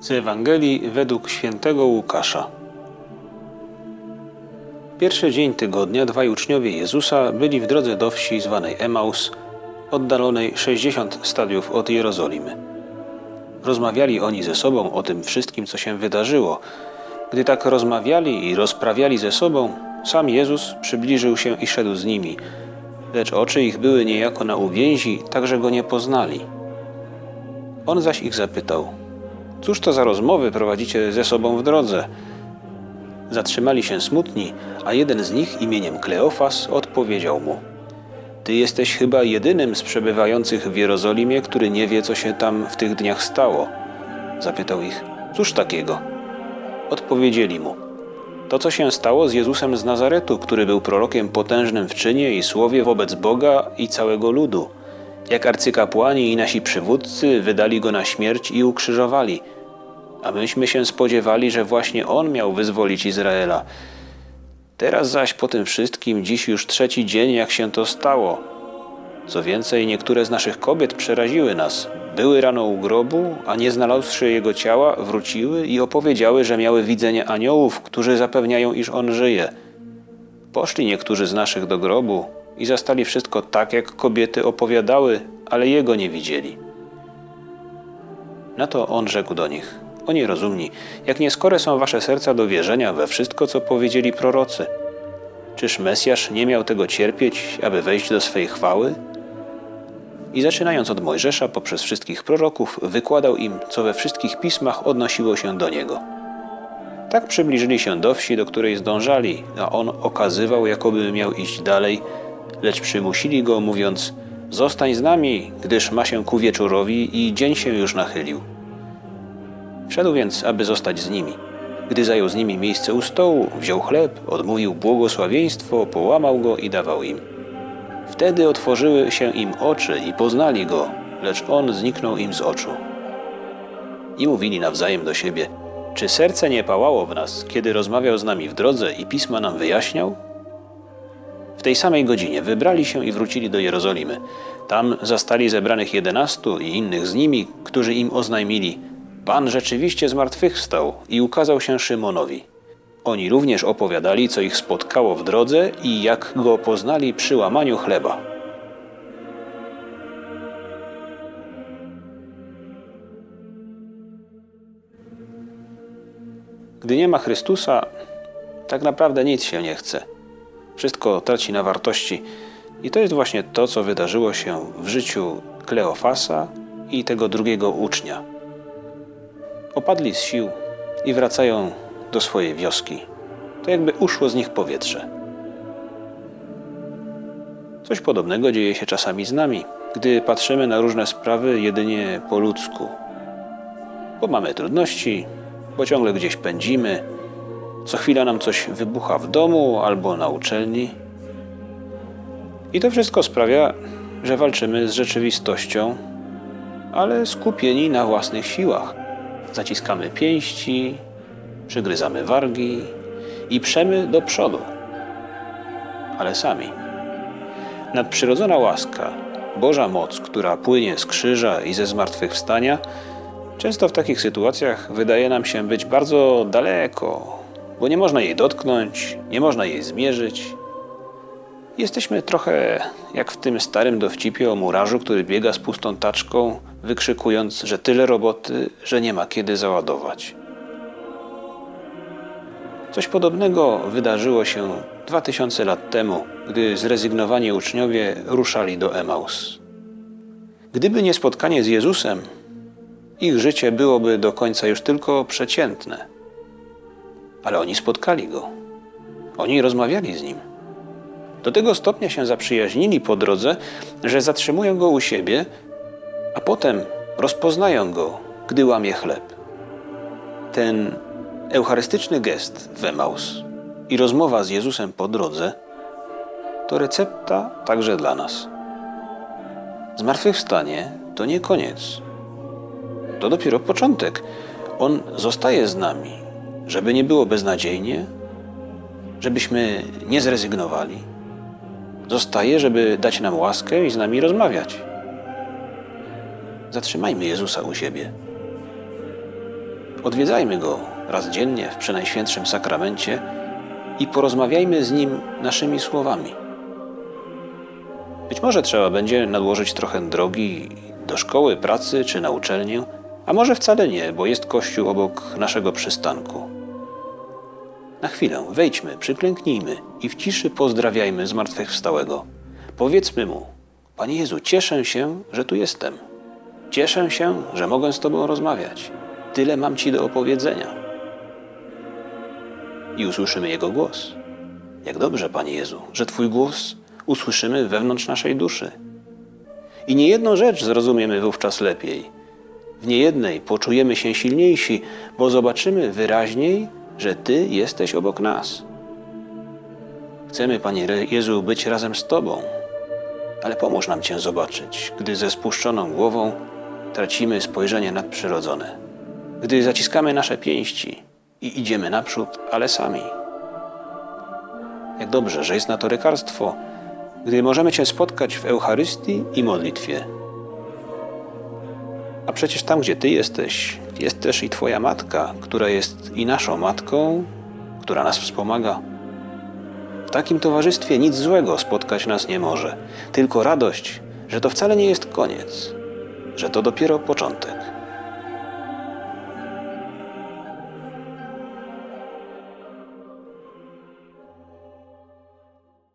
Z Ewangelii według świętego Łukasza. Pierwszy dzień tygodnia dwaj uczniowie Jezusa byli w drodze do wsi zwanej Emaus, oddalonej 60 stadiów od Jerozolimy. Rozmawiali oni ze sobą o tym wszystkim, co się wydarzyło. Gdy tak rozmawiali i rozprawiali ze sobą, sam Jezus przybliżył się i szedł z nimi, lecz oczy ich były niejako na uwięzi, tak że go nie poznali. On zaś ich zapytał – Cóż to za rozmowy prowadzicie ze sobą w drodze? Zatrzymali się smutni, a jeden z nich imieniem Kleofas odpowiedział mu: Ty jesteś chyba jedynym z przebywających w Jerozolimie, który nie wie, co się tam w tych dniach stało. Zapytał ich: Cóż takiego? Odpowiedzieli mu: To, co się stało z Jezusem z Nazaretu, który był prorokiem potężnym w czynie i słowie wobec Boga i całego ludu jak arcykapłani i nasi przywódcy wydali go na śmierć i ukrzyżowali. A myśmy się spodziewali, że właśnie on miał wyzwolić Izraela. Teraz zaś po tym wszystkim, dziś już trzeci dzień, jak się to stało. Co więcej, niektóre z naszych kobiet przeraziły nas. Były rano u grobu, a nie znalazłszy jego ciała, wróciły i opowiedziały, że miały widzenie aniołów, którzy zapewniają, iż on żyje. Poszli niektórzy z naszych do grobu, i zastali wszystko tak, jak kobiety opowiadały, ale jego nie widzieli. Na to on rzekł do nich: O nierozumni, jak nieskore są wasze serca do wierzenia we wszystko, co powiedzieli prorocy. Czyż Mesjasz nie miał tego cierpieć, aby wejść do swej chwały? I zaczynając od Mojżesza poprzez wszystkich proroków, wykładał im, co we wszystkich pismach odnosiło się do niego. Tak przybliżyli się do wsi, do której zdążali, a on okazywał, jakoby miał iść dalej, lecz przymusili go, mówiąc: Zostań z nami, gdyż ma się ku wieczorowi i dzień się już nachylił. Wszedł więc, aby zostać z nimi. Gdy zajął z nimi miejsce u stołu, wziął chleb, odmówił błogosławieństwo, połamał go i dawał im. Wtedy otworzyły się im oczy i poznali go, lecz on zniknął im z oczu. I mówili nawzajem do siebie: Czy serce nie pałało w nas, kiedy rozmawiał z nami w drodze i pisma nam wyjaśniał? W tej samej godzinie wybrali się i wrócili do Jerozolimy. Tam zastali zebranych jedenastu i innych z nimi, którzy im oznajmili: Pan rzeczywiście zmartwychwstał i ukazał się Szymonowi. Oni również opowiadali, co ich spotkało w drodze i jak go poznali przy łamaniu chleba. Gdy nie ma Chrystusa, tak naprawdę nic się nie chce. Wszystko traci na wartości. I to jest właśnie to, co wydarzyło się w życiu Kleofasa i tego drugiego ucznia. Opadli z sił i wracają do swojej wioski. To jakby uszło z nich powietrze. Coś podobnego dzieje się czasami z nami, gdy patrzymy na różne sprawy jedynie po ludzku. Bo mamy trudności, bo ciągle gdzieś pędzimy, co chwila nam coś wybucha w domu albo na uczelni. I to wszystko sprawia, że walczymy z rzeczywistością, ale skupieni na własnych siłach. Zaciskamy pięści, przygryzamy wargi i przemy do przodu, ale sami. Nadprzyrodzona łaska, Boża moc, która płynie z krzyża i ze zmartwychwstania, często w takich sytuacjach wydaje nam się być bardzo daleko, bo nie można jej dotknąć, nie można jej zmierzyć. Jesteśmy trochę jak w tym starym dowcipie o murarzu, który biega z pustą taczką, wykrzykując, że tyle roboty, że nie ma kiedy załadować. Coś podobnego wydarzyło się dwa tysiące lat temu, gdy zrezygnowani uczniowie ruszali do Emaus. Gdyby nie spotkanie z Jezusem, ich życie byłoby do końca już tylko przeciętne. Ale oni spotkali go. Oni rozmawiali z nim. Do tego stopnia się zaprzyjaźnili po drodze, że zatrzymują go u siebie, a potem rozpoznają go, gdy łamie chleb. Ten eucharystyczny gest w Emaus i rozmowa z Jezusem po drodze to recepta także dla nas. Zmartwychwstanie to nie koniec. To dopiero początek. On zostaje z nami żeby nie było beznadziejnie, żebyśmy nie zrezygnowali. Zostaje, żeby dać nam łaskę i z nami rozmawiać. Zatrzymajmy Jezusa u siebie. Odwiedzajmy Go raz dziennie w Przenajświętszym Sakramencie i porozmawiajmy z Nim naszymi słowami. Być może trzeba będzie nadłożyć trochę drogi do szkoły, pracy czy na uczelnię, a może wcale nie, bo jest kościół obok naszego przystanku. Na chwilę wejdźmy, przyklęknijmy i w ciszy pozdrawiajmy zmartwychwstałego. Powiedzmy mu: Panie Jezu, cieszę się, że tu jestem. Cieszę się, że mogę z Tobą rozmawiać. Tyle mam Ci do opowiedzenia. I usłyszymy Jego głos. Jak dobrze, Panie Jezu, że Twój głos usłyszymy wewnątrz naszej duszy. I niejedną rzecz zrozumiemy wówczas lepiej. W niejednej poczujemy się silniejsi, bo zobaczymy wyraźniej, że Ty jesteś obok nas. Chcemy, Panie Jezu, być razem z Tobą, ale pomóż nam Cię zobaczyć, gdy ze spuszczoną głową tracimy spojrzenie nadprzyrodzone, gdy zaciskamy nasze pięści i idziemy naprzód, ale sami. Jak dobrze, że jest na to lekarstwo, gdy możemy Cię spotkać w Eucharystii i modlitwie. A przecież tam, gdzie Ty jesteś, jest też i Twoja matka, która jest i naszą matką, która nas wspomaga. W takim towarzystwie nic złego spotkać nas nie może, tylko radość, że to wcale nie jest koniec, że to dopiero początek.